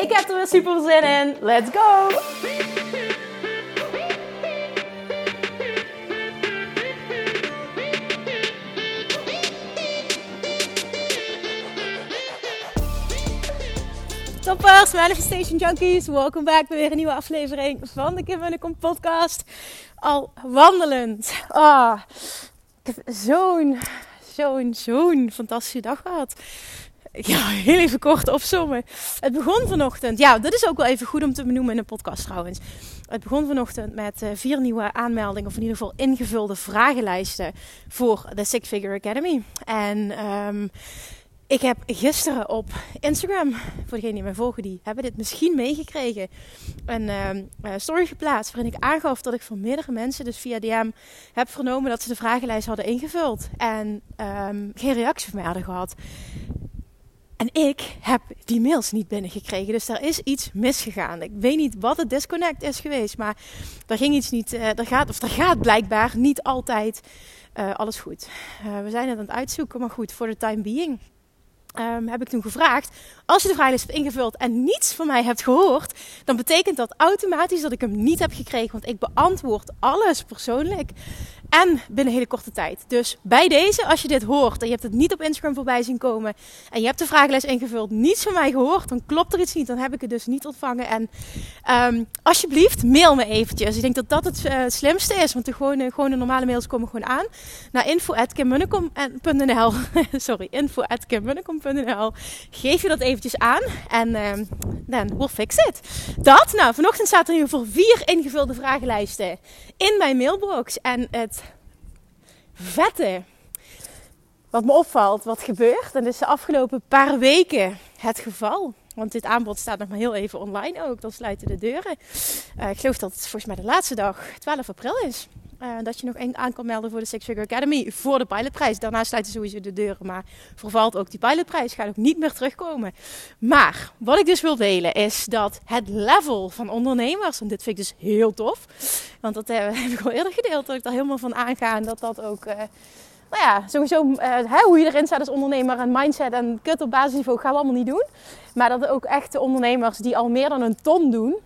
Ik heb er weer super zin in. Let's go! Toppers, Manifestation Junkies, welkom back bij weer een nieuwe aflevering van de Kim Kom podcast. Al wandelend. Ah, ik heb zo'n, zo'n, zo'n fantastische dag gehad. Ja, heel even kort opzommen. Het begon vanochtend. Ja, dat is ook wel even goed om te benoemen in een podcast trouwens. Het begon vanochtend met uh, vier nieuwe aanmeldingen, of in ieder geval ingevulde vragenlijsten voor de Six Figure Academy. En um, ik heb gisteren op Instagram, voor degenen die mij volgen, die hebben dit misschien meegekregen, een uh, story geplaatst waarin ik aangaf dat ik van meerdere mensen, dus via DM, heb vernomen dat ze de vragenlijst hadden ingevuld en um, geen reactie van mij hadden gehad. En ik heb die mails niet binnengekregen. Dus daar is iets misgegaan. Ik weet niet wat het disconnect is geweest. Maar er ging iets niet. Uh, er gaat, of er gaat blijkbaar niet altijd uh, alles goed. Uh, we zijn het aan het uitzoeken. Maar goed, voor de time being Um, heb ik toen gevraagd: als je de vragenlijst hebt ingevuld en niets van mij hebt gehoord, dan betekent dat automatisch dat ik hem niet heb gekregen. Want ik beantwoord alles persoonlijk. En binnen hele korte tijd. Dus bij deze, als je dit hoort en je hebt het niet op Instagram voorbij zien komen. En je hebt de vragenlijst ingevuld, niets van mij gehoord. Dan klopt er iets niet. Dan heb ik het dus niet ontvangen. En um, alsjeblieft, mail me eventjes. Ik denk dat dat het uh, slimste is. Want de gewone, gewone normale mails komen gewoon aan. Naar info.kimmunnekom.nl Sorry, info.kimmunnekom.nl Geef je dat eventjes aan. En dan we'll fix it. Dat, nou, vanochtend zaten er ieder geval vier ingevulde vragenlijsten in mijn mailbox. En het vette wat me opvalt, wat gebeurt. En dat is de afgelopen paar weken het geval. Want dit aanbod staat nog maar heel even online ook. Dan sluiten de deuren. Uh, ik geloof dat het volgens mij de laatste dag 12 april is. Uh, dat je nog aan kan melden voor de Six Figure Academy voor de pilotprijs. Daarna sluiten sowieso de deuren, maar vervalt ook die pilotprijs. Gaat ook niet meer terugkomen. Maar wat ik dus wil delen is dat het level van ondernemers, en dit vind ik dus heel tof, want dat uh, heb ik al eerder gedeeld, dat ik daar helemaal van aanga en dat dat ook... Uh, nou ja, sowieso hoe je erin staat als ondernemer en mindset en kut op basisniveau gaan we allemaal niet doen. Maar dat ook echt de ondernemers die al meer dan een ton doen,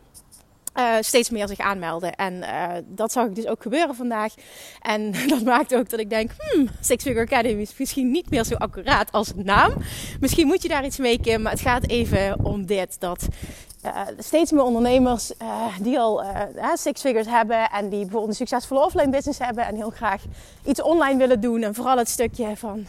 uh, steeds meer zich aanmelden. En uh, dat zag ik dus ook gebeuren vandaag. En dat maakt ook dat ik denk, hmm, Six Figure Academy is misschien niet meer zo accuraat als naam. Misschien moet je daar iets mee, Kim. Maar het gaat even om dit, dat uh, steeds meer ondernemers die al six figures hebben en die bijvoorbeeld een succesvolle offline business hebben en heel graag iets online willen doen. En vooral het stukje van,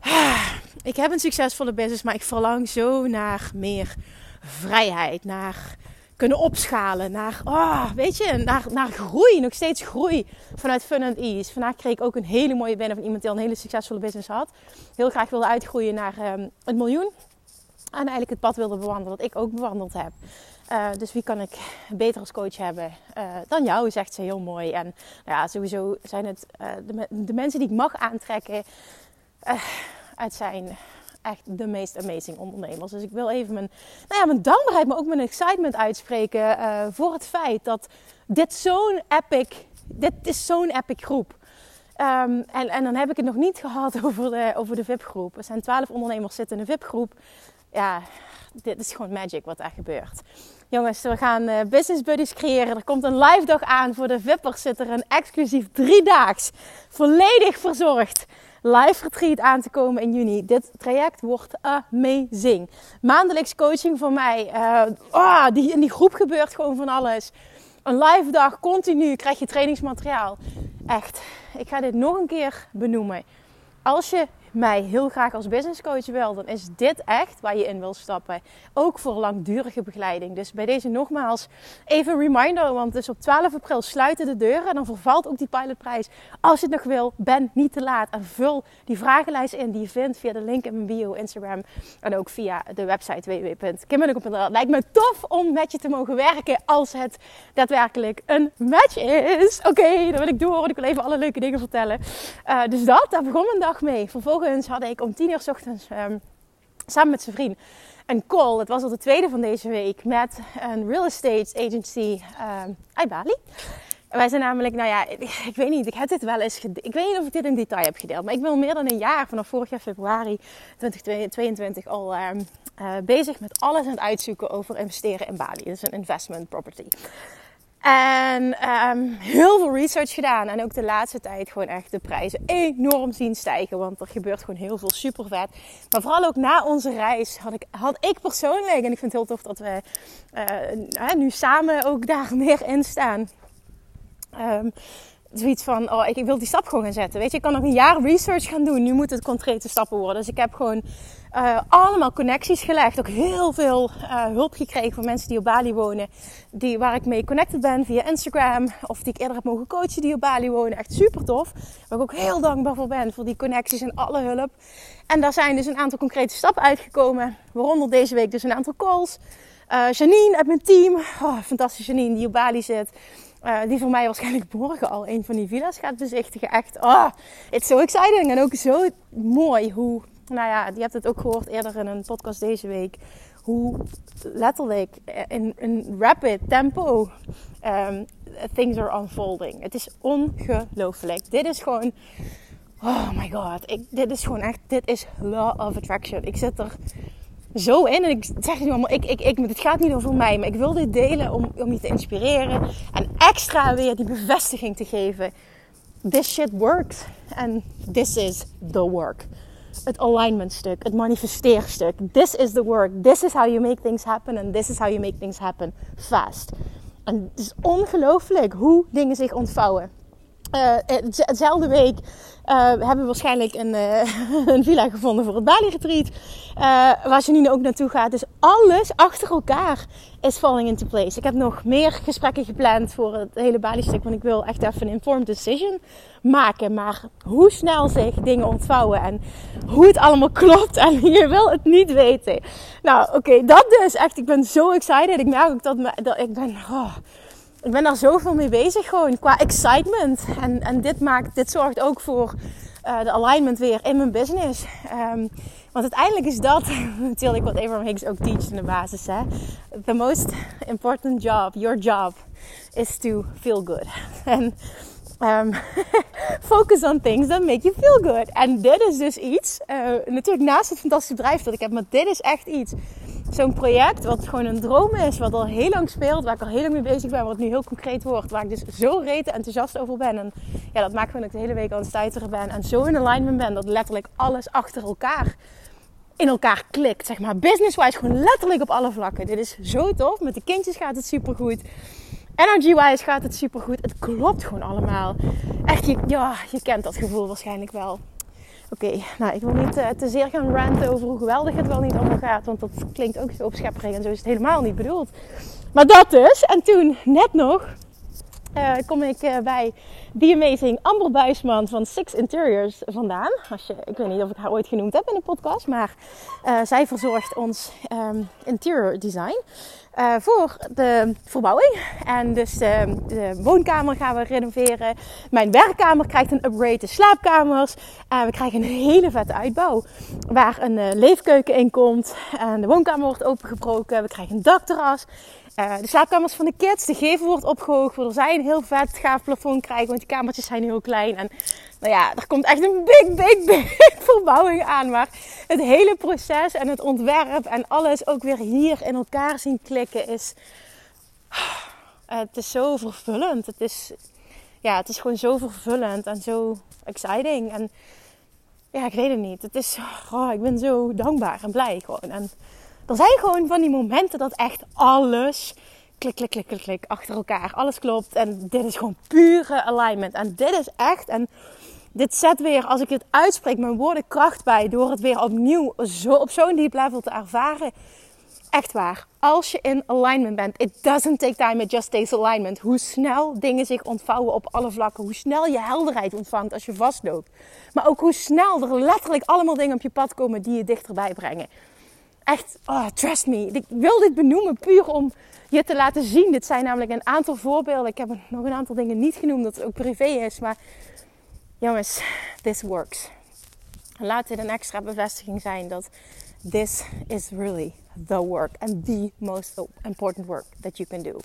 ah, ik heb een succesvolle business, maar ik verlang zo naar meer vrijheid, naar kunnen opschalen naar, oh, weet je, naar, naar groei, nog steeds groei vanuit fun and ease. Vandaag kreeg ik ook een hele mooie binnen van iemand die al een hele succesvolle business had. Heel graag wilde uitgroeien naar um, een miljoen. En eigenlijk het pad wilde bewandelen dat ik ook bewandeld heb. Uh, dus wie kan ik beter als coach hebben uh, dan jou, zegt ze heel mooi. En nou ja, sowieso zijn het uh, de, de, mensen die ik mag aantrekken uit zijn echt de meest amazing ondernemers. Dus ik wil even mijn, nou ja, mijn dankbaarheid, maar ook mijn excitement uitspreken uh, voor het feit dat dit zo'n epic, dit is zo'n epic groep. Um, en, en dan heb ik het nog niet gehad over de, over de VIP-groep. Er zijn twaalf ondernemers zitten in de VIP-groep. Ja, dit is gewoon magic wat daar gebeurt. Jongens, we gaan uh, business buddies creëren. Er komt een live dag aan voor de VIP'ers. Zit er een exclusief driedaags, volledig verzorgd live retreat aan te komen in juni. Dit traject wordt amazing. Maandelijks coaching voor mij. Uh, oh, die, in die groep gebeurt gewoon van alles. Een live dag, continu krijg je trainingsmateriaal. Echt, ik ga dit nog een keer benoemen. Als je mij heel graag als business coach wil, dan is dit echt waar je in wil stappen. Ook voor langdurige begeleiding. Dus bij deze nogmaals even een reminder, want dus op 12 april sluiten de deuren en dan vervalt ook die pilotprijs. Als je het nog wil, ben niet te laat en vul die vragenlijst in die je vindt via de link in mijn bio, Instagram en ook via de website www.kimmennekom.nl. Lijkt me tof om met je te mogen werken als het daadwerkelijk een match is. Oké, dan wil ik door. Ik wil even alle leuke dingen vertellen. Uh, dus dat, daar begon mijn dag mee. Vervolgens had ik om 10 uur s ochtends um, samen met zijn vriend een call. Het was al de tweede van deze week met een real estate agency um, Bali. Wij zijn namelijk, nou ja, ik, weet niet, ik heb dit wel eens Ik weet niet of ik dit in detail heb gedeeld. Maar ik ben al meer dan een jaar, vanaf vorig jaar februari 2022, al um, uh, bezig met alles aan het uitzoeken over investeren in Bali. Is een investment property. En um, heel veel research gedaan. En ook de laatste tijd gewoon echt de prijzen enorm zien stijgen. Want er gebeurt gewoon heel veel super vet. Maar vooral ook na onze reis had ik, had ik persoonlijk, en ik vind het heel tof dat we uh, nu samen ook daar meer in staan. Um, zoiets van, oh, ik, wil die stap gewoon gaan zetten. Weet je, ik kan nog een jaar research gaan doen. Nu moeten het concrete stappen worden. Dus ik heb gewoon uh, allemaal connecties gelegd. Ook heel veel uh, hulp gekregen van mensen die op Bali wonen. Die, waar ik mee connected ben via Instagram. Of die ik eerder heb mogen coachen die op Bali wonen. Echt super tof. Waar ik ook heel dankbaar voor ben. Voor die connecties en alle hulp. En daar zijn dus een aantal concrete stappen uitgekomen. Waaronder deze week dus een aantal calls. Uh, Janine uit mijn team. Oh, fantastische Janine die op Bali zit. Die voor mij waarschijnlijk morgen al een van die villa's gaat bezichtigen. Echt, oh, it's so exciting. En ook zo mooi hoe, nou ja, je hebt het ook gehoord eerder in een podcast deze week. Hoe letterlijk in een rapid tempo um, things are unfolding. Het is ongelooflijk. Dit is gewoon, oh my god. Ik, dit is gewoon echt, dit is law of attraction. Ik zit er zo in. En ik zeg nu allemaal, ik, ik, ik, het gaat niet over mij, maar ik wil dit delen om, om je te inspireren. En extra weer die bevestiging te geven. This shit works. En this is the work. Het alignment stuk, het manifesteerstuk. This is the work. This is how you make things happen. And this is how you make things happen fast. En het is ongelooflijk hoe dingen zich ontvouwen. Uh, hetzelfde week uh, hebben we waarschijnlijk een, een villa gevonden voor het Bali Retreat. waar Janine ook naartoe gaat. Dus alles achter elkaar is falling into place. Ik heb nog meer gesprekken gepland voor het hele Bali stuk. Want ik wil echt even een informed decision maken. Maar hoe snel zich dingen ontvouwen. En hoe het allemaal klopt. En je wil het niet weten. Nou oké, dat dus echt. Ik ben zo excited. Ik merk ook dat ik ben... Oh, ik ben daar zoveel mee bezig gewoon qua excitement. En, en dit, maakt, dit zorgt ook voor uh, de alignment weer in mijn business. Um, want uiteindelijk is dat natuurlijk wat Abraham Hicks ook teacht in de basis. Hè? The most important job, your job, is to feel good. En um, focus on things that make you feel good. En dit is dus iets, uh, natuurlijk naast het fantastische bedrijf dat ik heb, maar dit is echt iets zo'n project, wat gewoon een droom is, wat al heel lang speelt, waar ik al heel lang mee bezig ben, wat nu heel concreet wordt, waar ik dus zo rete enthousiast over ben. En ja, dat maakt gewoon dat ik de hele week aan het stuiteren ben en zo in alignment ben dat letterlijk alles achter elkaar in elkaar klikt, zeg maar. Business-wise gewoon letterlijk op alle vlakken. Dit is zo tof. Met de kindjes gaat het supergoed. Energy-wise gaat het supergoed. Het klopt gewoon allemaal. Echt, je, ja, je kent dat gevoel waarschijnlijk wel. Oké, nou ik wil niet uh, te zeer gaan ranten over hoe geweldig het wel niet allemaal gaat. Want dat klinkt ook zo opschepperig en zo is het helemaal niet bedoeld. Maar dat dus. En toen, net nog, uh, kom ik uh, bij The Amazing Amber Buisman van Six Interiors vandaan. Als je, ik weet niet of ik haar ooit genoemd heb in de podcast. Maar zij verzorgt ons um, interior design. Voor de verbouwing. En dus de, de, woonkamer gaan we renoveren. Mijn werkkamer krijgt een upgrade. De slaapkamers. En we krijgen een hele vette uitbouw. Waar een leefkeuken in komt. En de woonkamer wordt opengebroken. We krijgen een dakterras. Uh, de slaapkamers van de kids. De gevel wordt opgehoogd. Waardoor zij een heel vet gaaf plafond krijgen. Want die kamertjes zijn heel klein. En nou ja, er komt echt een big, big, big verbouwing aan. Maar het hele proces en het ontwerp en alles ook weer hier in elkaar zien klikken is... Het is zo vervullend. Het is, ja, het is gewoon zo vervullend en zo exciting. En ja, ik weet het niet. Het is, oh, ik ben zo dankbaar en blij gewoon. En er zijn gewoon van die momenten dat echt alles klik, klik, klik, klik, klik achter elkaar. Alles klopt. En dit is gewoon pure alignment. En dit is echt. En dit zet weer, als ik het uitspreek, mijn woorden kracht bij. Door het weer opnieuw zo, op zo'n diep level te ervaren. Echt waar. Als je in alignment bent. It doesn't take time, it just takes alignment. Hoe snel dingen zich ontvouwen op alle vlakken. Hoe snel je helderheid ontvangt als je vastloopt. Maar ook hoe snel er letterlijk allemaal dingen op je pad komen die je dichterbij brengen. Echt, oh, trust me. Ik wil dit benoemen puur om je te laten zien. Dit zijn namelijk een aantal voorbeelden. Ik heb nog een aantal dingen niet genoemd dat het ook privé is. Maar jongens, this works. Laat dit een extra bevestiging zijn dat this is really the work and the most important work that you can do.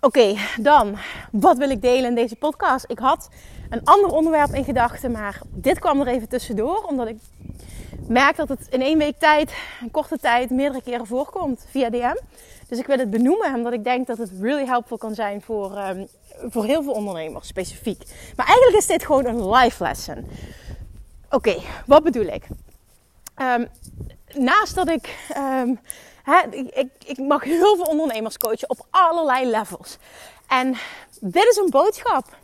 Oké, dan wat wil ik delen in deze podcast? Ik had een ander onderwerp in gedachten, maar dit kwam er even tussendoor, omdat ik merk dat het in één week tijd, een korte tijd, meerdere keren voorkomt via DM. Dus ik wil het benoemen, omdat ik denk dat het really helpful kan zijn voor, um, voor heel veel ondernemers specifiek. Maar eigenlijk is dit gewoon een life lesson. Oké, wat bedoel ik? Um, naast dat ik, um, hè, ik, ik mag heel veel ondernemers coachen op allerlei levels. En dit is een boodschap.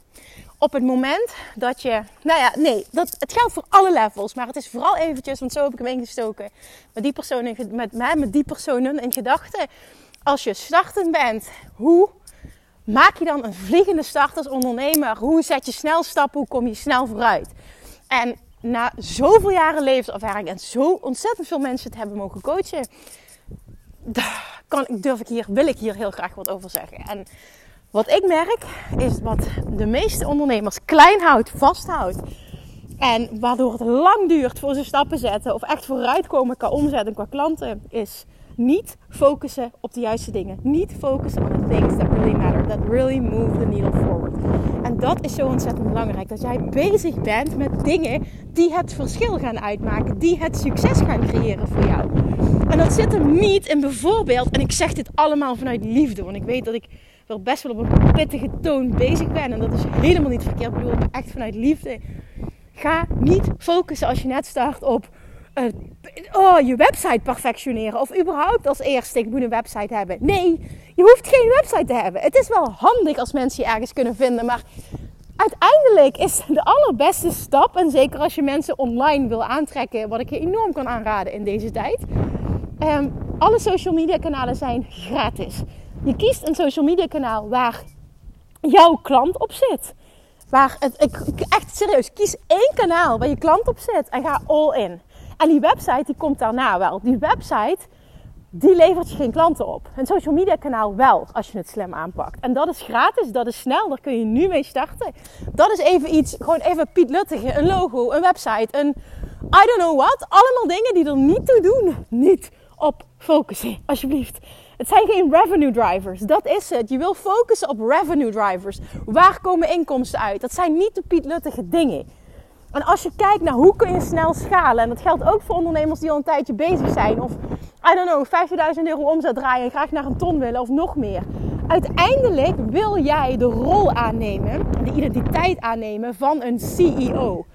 Op het moment dat je, nou ja, nee, dat, het geldt voor alle levels, maar het is vooral eventjes, want zo heb ik hem ingestoken, met die personen, met, met, met die personen in gedachten. Als je startend bent, hoe maak je dan een vliegende start als ondernemer? Hoe zet je snel stappen? Hoe kom je snel vooruit? En na zoveel jaren levenservaring en zo ontzettend veel mensen het hebben mogen coachen, kan, durf ik hier, wil ik hier heel graag wat over zeggen. En wat ik merk is wat de meeste ondernemers klein houdt, vasthoudt. En waardoor het lang duurt voor ze stappen zetten of echt vooruitkomen qua omzet en qua klanten, is niet focussen op de juiste dingen. Niet focussen op the things that really matter. That really move the needle forward. En dat is zo ontzettend belangrijk. Dat jij bezig bent met dingen die het verschil gaan uitmaken. Die het succes gaan creëren voor jou. En dat zit hem niet in bijvoorbeeld, en ik zeg dit allemaal vanuit liefde. Want ik weet dat ik wel best wel op een pittige toon bezig ben. En dat is helemaal niet verkeerd bedoeld, maar echt vanuit liefde. Ga niet focussen als je net start op uh, oh, je website perfectioneren. Of überhaupt als eerste, ik moet een website hebben. Nee, je hoeft geen website te hebben. Het is wel handig als mensen je ergens kunnen vinden. Maar uiteindelijk is de allerbeste stap, en zeker als je mensen online wil aantrekken, wat ik je enorm kan aanraden in deze tijd. Um, alle social media kanalen zijn gratis. Je kiest een social media kanaal waar jouw klant op zit. Waar het, ik, echt serieus, kies één kanaal waar je klant op zit en ga all in. En die website die komt daarna wel. Die website die levert je geen klanten op. Een social media kanaal wel, als je het slim aanpakt. En dat is gratis, dat is snel, daar kun je nu mee starten. Dat is even iets, gewoon even Piet Luttige, een logo, een website, een I don't know what. Allemaal dingen die er niet toe doen. Niet op focussen, alsjeblieft. Het zijn geen revenue drivers, dat is het. Je wil focussen op revenue drivers. Waar komen inkomsten uit? Dat zijn niet de Piet Luttige dingen. En als je kijkt naar hoe kun je snel schalen, en dat geldt ook voor ondernemers die al een tijdje bezig zijn, of I don't know, 50.000 euro omzet draaien en graag naar een ton willen of nog meer. Uiteindelijk wil jij de rol aannemen, de identiteit aannemen van een CEO.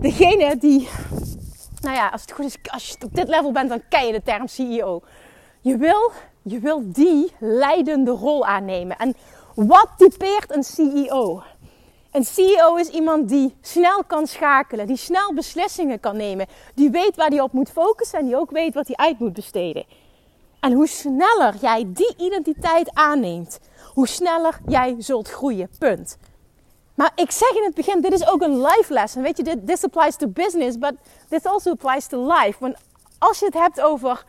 Degene die, nou ja, als het goed is, als je op dit level bent, dan ken je de term CEO. Je wil, je wil die leidende rol aannemen. En wat typeert een CEO? Een CEO is iemand die snel kan schakelen, die snel beslissingen kan nemen, die weet waar hij op moet focussen en die ook weet wat hij uit moet besteden. En hoe sneller jij die identiteit aanneemt, hoe sneller jij zult groeien. Punt. Maar ik zeg in het begin, dit is ook een life lesson. Weet je, this applies to business, but this also applies to life. Want als je het hebt over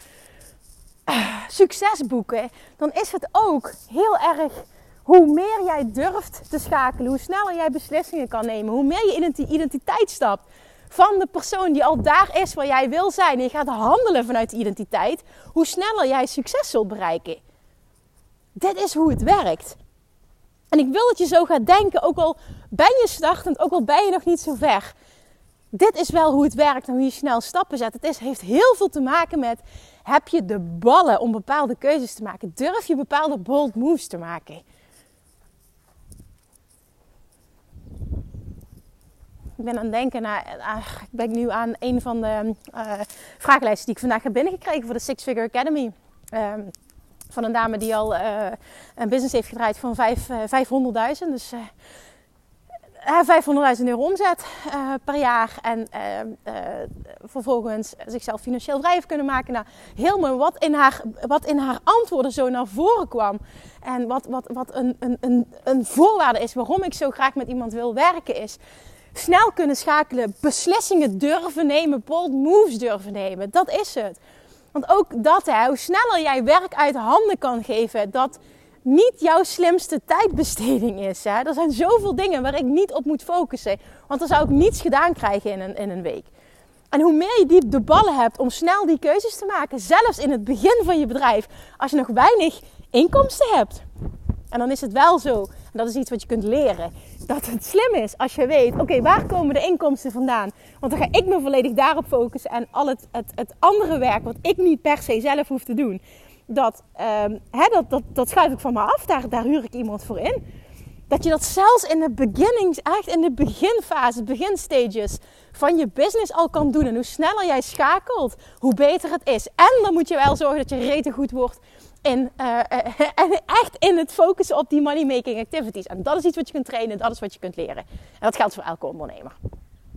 succes boeken, dan is het ook heel erg hoe meer jij durft te schakelen, hoe sneller jij beslissingen kan nemen, hoe meer je in die identiteit stapt van de persoon die al daar is waar jij wil zijn en je gaat handelen vanuit die identiteit, hoe sneller jij succes zult bereiken. Dit is hoe het werkt. En ik wil dat je zo gaat denken, ook al ben je startend, ook al ben je nog niet zo ver. Dit is wel hoe het werkt en hoe je snel stappen zet. Het is, heeft heel veel te maken met, heb je de ballen om bepaalde keuzes te maken? Durf je bepaalde bold moves te maken? Ik ben aan het denken naar, ik ben nu aan een van de uh, vragenlijsten die ik vandaag heb binnengekregen voor de Six Figure Academy. Um, van een dame die al uh, een business heeft gedraaid van 500.000. Dus uh, 500.000 euro omzet uh, per jaar. En uh, vervolgens zichzelf financieel vrij heeft kunnen maken. Nou, heel wat in haar, wat in haar antwoorden zo naar voren kwam. En wat, wat, wat een, een, een, een voorwaarde is waarom ik zo graag met iemand wil werken is. Snel kunnen schakelen, beslissingen durven nemen, bold moves durven nemen. Dat is het. Want ook dat, hoe sneller jij werk uit handen kan geven, dat niet jouw slimste tijdbesteding is. Hè? Er zijn zoveel dingen waar ik niet op moet focussen. Want dan zou ik niets gedaan krijgen in een, in een week. En hoe meer je die de ballen hebt om snel die keuzes te maken, zelfs in het begin van je bedrijf, als je nog weinig inkomsten hebt. En dan is het wel zo, en dat is iets wat je kunt leren, dat het slim is als je weet, oké, waar komen de inkomsten vandaan? Want dan ga ik me volledig daarop focussen en al het, het, het andere werk wat ik niet per se zelf hoef te doen, dat, um, dat, dat, dat schuif ik van me af. Daar, daar huur ik iemand voor in. Dat je dat zelfs in de beginnings, echt in de beginfase, beginstages van je business al kan doen. En hoe sneller jij schakelt, hoe beter het is. En dan moet je wel zorgen dat je rete goed wordt in, uh, uh, echt in het focussen op die money making activities. En dat is iets wat je kunt trainen, dat is wat je kunt leren. En dat geldt voor elke ondernemer.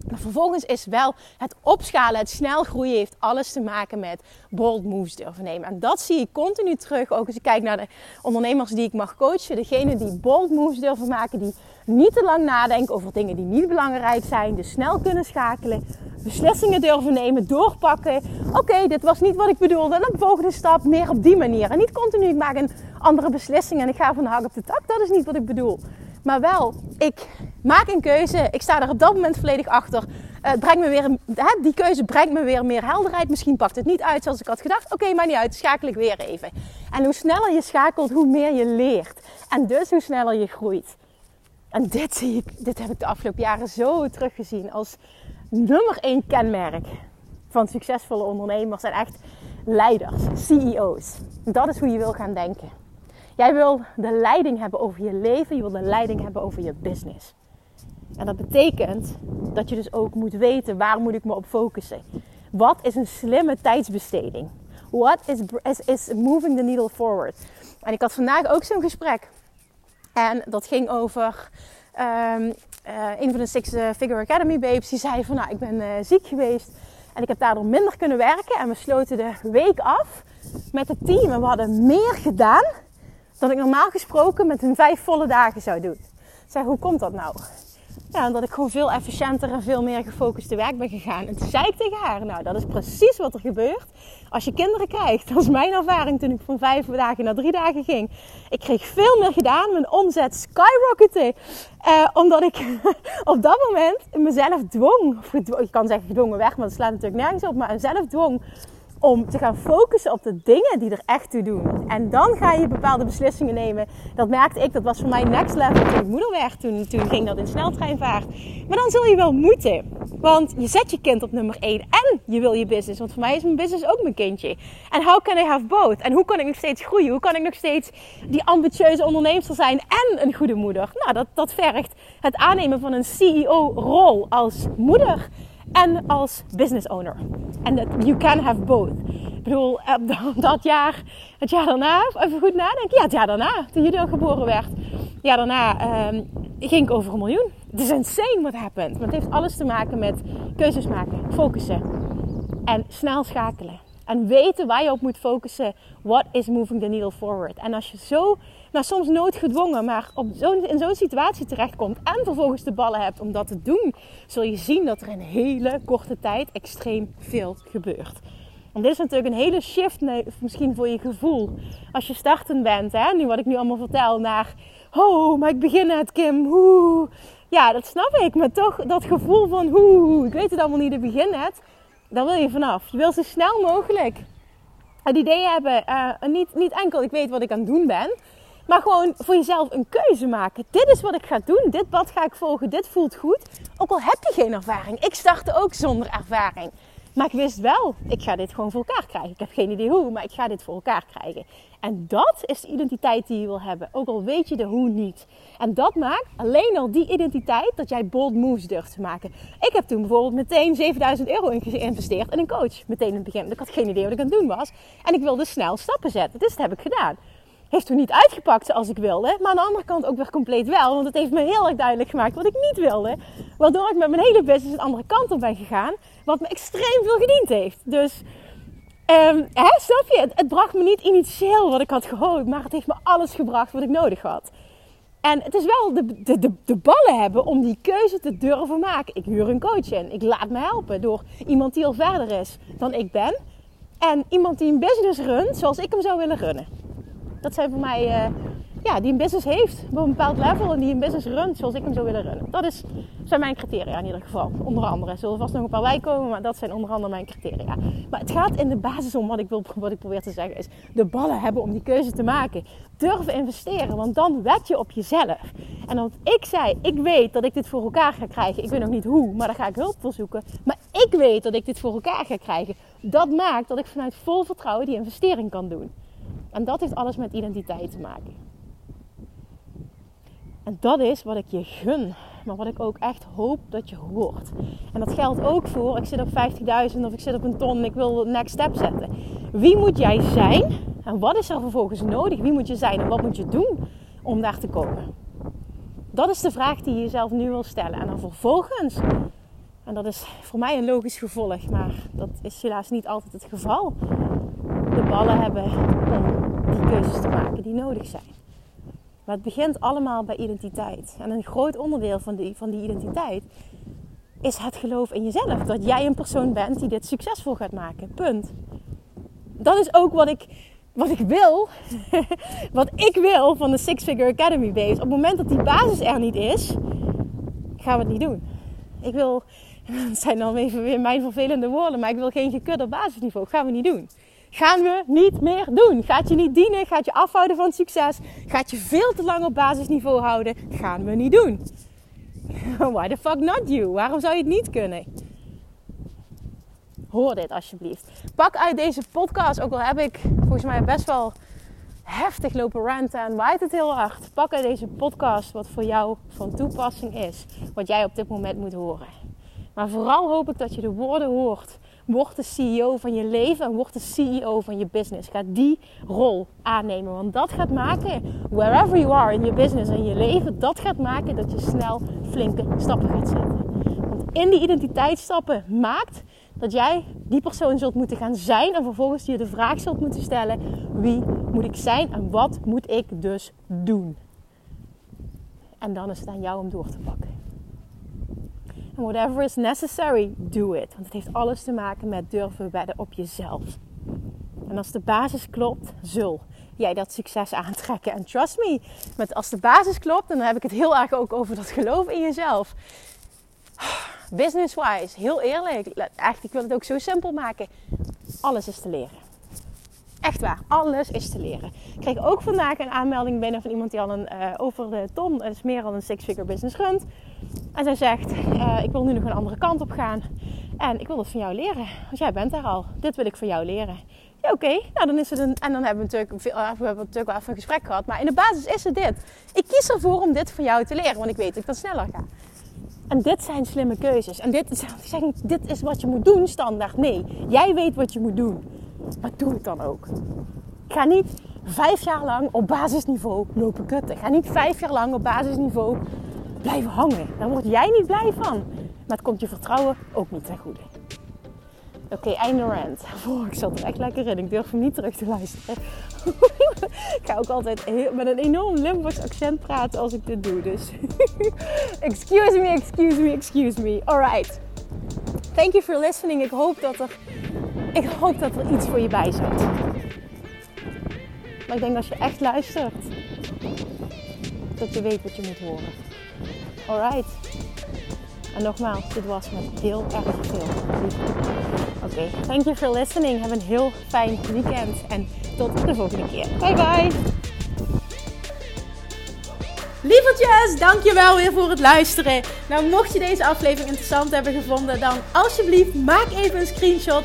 Maar vervolgens is wel het opschalen, het snel groeien, heeft alles te maken met bold moves durven nemen. En dat zie ik continu terug. Ook als ik kijk naar de ondernemers die ik mag coachen. Degene die bold moves durven maken, die niet te lang nadenken over dingen die niet belangrijk zijn. Dus snel kunnen schakelen, beslissingen durven nemen, doorpakken. Oké, dit was niet wat ik bedoelde. En dan volgende stap, meer op die manier. En niet continu, ik maak een andere beslissing en ik ga van de hak op de tak. Dat is niet wat ik bedoel. Maar wel, ik maak een keuze. Ik sta er op dat moment volledig achter. Uh, me weer, hè, die keuze brengt me weer meer helderheid. Misschien pakt het niet uit zoals ik had gedacht. Oké, maar niet uit. Schakel ik weer even. En hoe sneller je schakelt, hoe meer je leert. En dus hoe sneller je groeit. En dit zie ik, dit heb ik de afgelopen jaren zo teruggezien als nummer één kenmerk van succesvolle ondernemers en echt leiders, CEO's. Dat is hoe je wil gaan denken. Jij wil de leiding hebben over je leven, je wil de leiding hebben over je business. En dat betekent dat je dus ook moet weten waar moet ik me op focussen. Wat is een slimme tijdsbesteding? What is, is, is moving the needle forward? En ik had vandaag ook zo'n gesprek. En dat ging over um, uh, een van de Six eh, Figure Academy babes. Die zei van nou ik ben uh, ziek geweest. En ik heb daardoor minder kunnen werken. En we sloten de week af met het team. En we hadden meer gedaan dat ik normaal gesproken met hun vijf volle dagen zou doen. Zeg, hoe komt dat nou? Ja, omdat ik gewoon veel efficiënter en veel meer gefocust werk ben gegaan. En toen zei ik tegen haar, nou dat is precies wat er gebeurt als je kinderen krijgt. Dat is mijn ervaring toen ik van vijf dagen naar drie dagen ging. Ik kreeg veel meer gedaan, mijn omzet skyrockette. Eh, omdat ik op dat moment mezelf dwong, of ik kan zeggen gedwongen weg, maar dat slaat natuurlijk nergens op. Maar mezelf dwong om te gaan focussen op de dingen die er echt toe doen. En dan ga je bepaalde beslissingen nemen. Dat merkte ik, dat was voor mij next level toen ik moeder werd. Toen, ging dat in sneltreinvaart. Maar dan zul je wel moeten. Want je zet je kind op nummer 1 en je wil je business. Want voor mij is mijn business ook mijn kindje. En how can I have both? En hoe kan ik nog steeds groeien? Hoe kan ik nog steeds die ambitieuze ondernemer zijn en een goede moeder? Nou, dat, dat vergt het aannemen van een CEO-rol als moeder en als business owner. En dat you can have both. Ik bedoel, dat jaar, het jaar daarna, even goed nadenken. Ja, het jaar daarna, toen Judo geboren werd. Ja, daarna um, ging ik over een miljoen. Het is insane what happened. Maar het heeft alles te maken met keuzes maken, focussen en snel schakelen. En weten waar je op moet focussen. What is moving the needle forward? En als je zo nou soms noodgedwongen, maar op in zo'n situatie terechtkomt en vervolgens de ballen hebt om dat te doen, zul je zien dat er in hele korte tijd extreem veel gebeurt. En dit is natuurlijk een hele shift, misschien voor je gevoel. Als je startend bent, hè, nu wat ik nu allemaal vertel, naar, oh, maar ik begin net, Kim, hoe. Ja, dat snap ik, maar toch dat gevoel van, hoe, ik weet het allemaal niet, ik begin net, daar wil je vanaf. Je wil zo snel mogelijk het idee hebben, uh, niet, niet enkel ik weet wat ik aan het doen ben, maar gewoon voor jezelf een keuze maken. Dit is wat ik ga doen. Dit pad ga ik volgen. Dit voelt goed. Ook al heb je geen ervaring. Ik startte ook zonder ervaring. Maar ik wist wel, ik ga dit gewoon voor elkaar krijgen. Ik heb geen idee hoe, maar ik ga dit voor elkaar krijgen. En dat is de identiteit die je wil hebben. Ook al weet je de hoe niet. En dat maakt alleen al die identiteit dat jij bold moves durft te maken. Ik heb toen bijvoorbeeld meteen 7000 euro geïnvesteerd in een coach. Meteen in het begin. Ik had geen idee wat ik aan het doen was. En ik wilde snel stappen zetten. Dus dat heb ik gedaan. Heeft toen niet uitgepakt zoals ik wilde. Maar aan de andere kant ook weer compleet wel. Want het heeft me heel erg duidelijk gemaakt wat ik niet wilde. Waardoor ik met mijn hele business een andere kant op ben gegaan. Wat me extreem veel gediend heeft. Dus, um, hè, snap je? Het, het bracht me niet initieel wat ik had gehoopt. Maar het heeft me alles gebracht wat ik nodig had. En het is wel de, de, de, de, ballen hebben om die keuze te durven maken. Ik huur een coach in. Ik laat me helpen door iemand die al verder is dan ik ben. En iemand die een business runt zoals ik hem zou willen runnen. Dat zijn voor mij, uh, ja, die een business heeft op een bepaald level en die een business runt zoals ik hem zou willen runnen. Dat is, zijn mijn criteria in ieder geval. Onder andere. Er zullen vast nog een paar bij komen, maar dat zijn onder andere mijn criteria. Maar het gaat in de basis om wat ik, wil, wat ik probeer te zeggen is de ballen hebben om die keuze te maken. Durven investeren, want dan wet je op jezelf. En wat ik zei, ik weet dat ik dit voor elkaar ga krijgen. Ik weet nog niet hoe, maar daar ga ik hulp voor zoeken. Maar ik weet dat ik dit voor elkaar ga krijgen. Dat maakt dat ik vanuit vol vertrouwen die investering kan doen. En dat heeft alles met identiteit te maken. En dat is wat ik je gun, maar wat ik ook echt hoop dat je hoort. En dat geldt ook voor, ik zit op 50.000 of ik zit op een ton en ik wil next step zetten. Wie moet jij zijn en wat is er vervolgens nodig? Wie moet je zijn en wat moet je doen om daar te komen? Dat is de vraag die je jezelf nu wil stellen. En dan vervolgens, en dat is voor mij een logisch gevolg, maar dat is helaas niet altijd het geval. Ballen hebben om die keuzes te maken die nodig zijn. Maar het begint allemaal bij identiteit. En een groot onderdeel van die, van die identiteit is het geloof in jezelf. Dat jij een persoon bent die dit succesvol gaat maken. Punt. Dat is ook wat ik, wat ik wil. wat ik wil van de Six Figure Academy Base. Op het moment dat die basis er niet is, gaan we het niet doen. Ik wil, het zijn dan even weer mijn vervelende woorden, maar ik wil geen gekut op basisniveau. gaan we niet doen gaan we niet meer doen. Gaat je niet dienen, gaat je afhouden van succes, gaat je veel te lang op basisniveau houden, gaan we niet doen. Why the fuck not you? Waarom zou je het niet kunnen? Hoor dit alsjeblieft. Pak uit deze podcast, ook al heb ik volgens mij best wel heftig lopen ranten en waait het heel hard. Pak uit deze podcast wat voor jou van toepassing is. Wat jij op dit moment moet horen. Maar vooral hoop ik dat je de woorden hoort Word de CEO van je leven en word de CEO van je business. Ga die rol aannemen. Want dat gaat maken, wherever you are in je business en je leven, dat gaat maken dat je snel flinke stappen gaat zetten. Want in die identiteitsstappen maakt dat jij die persoon zult moeten gaan zijn en vervolgens je de vraag zult moeten stellen: wie moet ik zijn en wat moet ik dus doen? En dan is het aan jou om door te pakken. And whatever is necessary, do it. Want het heeft alles te maken met durven wedden op jezelf. En als de basis klopt, zul jij dat succes aantrekken. En trust me, met als de basis klopt, dan heb ik het heel erg ook over dat geloof in jezelf. Business-wise, heel eerlijk, echt, ik wil het ook zo simpel maken. Alles is te leren. Echt waar, alles is te leren. Ik kreeg ook vandaag een aanmelding binnen van iemand die al een, uh, over de ton, het is meer dan een six-figure business runt. En zij zegt, uh, ik wil nu nog een andere kant op gaan. En ik wil dat van jou leren. Want jij bent daar al. Dit wil ik van jou leren. Ja, oké. Nou, dan is het een... En dan hebben we natuurlijk, eh, we hebben natuurlijk wel even een gesprek gehad. Maar in de basis is het dit. Ik kies ervoor om dit van jou te leren. Want ik weet dat ik dan sneller ga. En dit zijn slimme keuzes. En dit zeg dit is wat je moet doen standaard. Nee, jij weet wat je moet doen. Maar doe het dan ook. Ga niet vijf jaar lang op basisniveau lopen kutten. Ga niet vijf jaar lang op basisniveau blijven hangen. Daar word jij niet blij van. Maar het komt je vertrouwen ook niet ten goede. Oké, okay, einde rant. Ik zat er echt lekker in. Ik durf hem niet terug te luisteren. ik ga ook altijd met een enorm Limburgs accent praten als ik dit doe. Dus excuse me, excuse me, excuse me. Alright. Thank you for listening. Ik hoop dat er, ik hoop dat er iets voor je bij zit. Maar ik denk als je echt luistert, dat je weet wat je moet horen. Alright. En nogmaals, dit was met heel erg veel Oké, thank you for listening. Heb een heel fijn weekend en tot de volgende keer. Bye bye. Lievertjes, dankjewel weer voor het luisteren. Nou, mocht je deze aflevering interessant hebben gevonden, dan alsjeblieft maak even een screenshot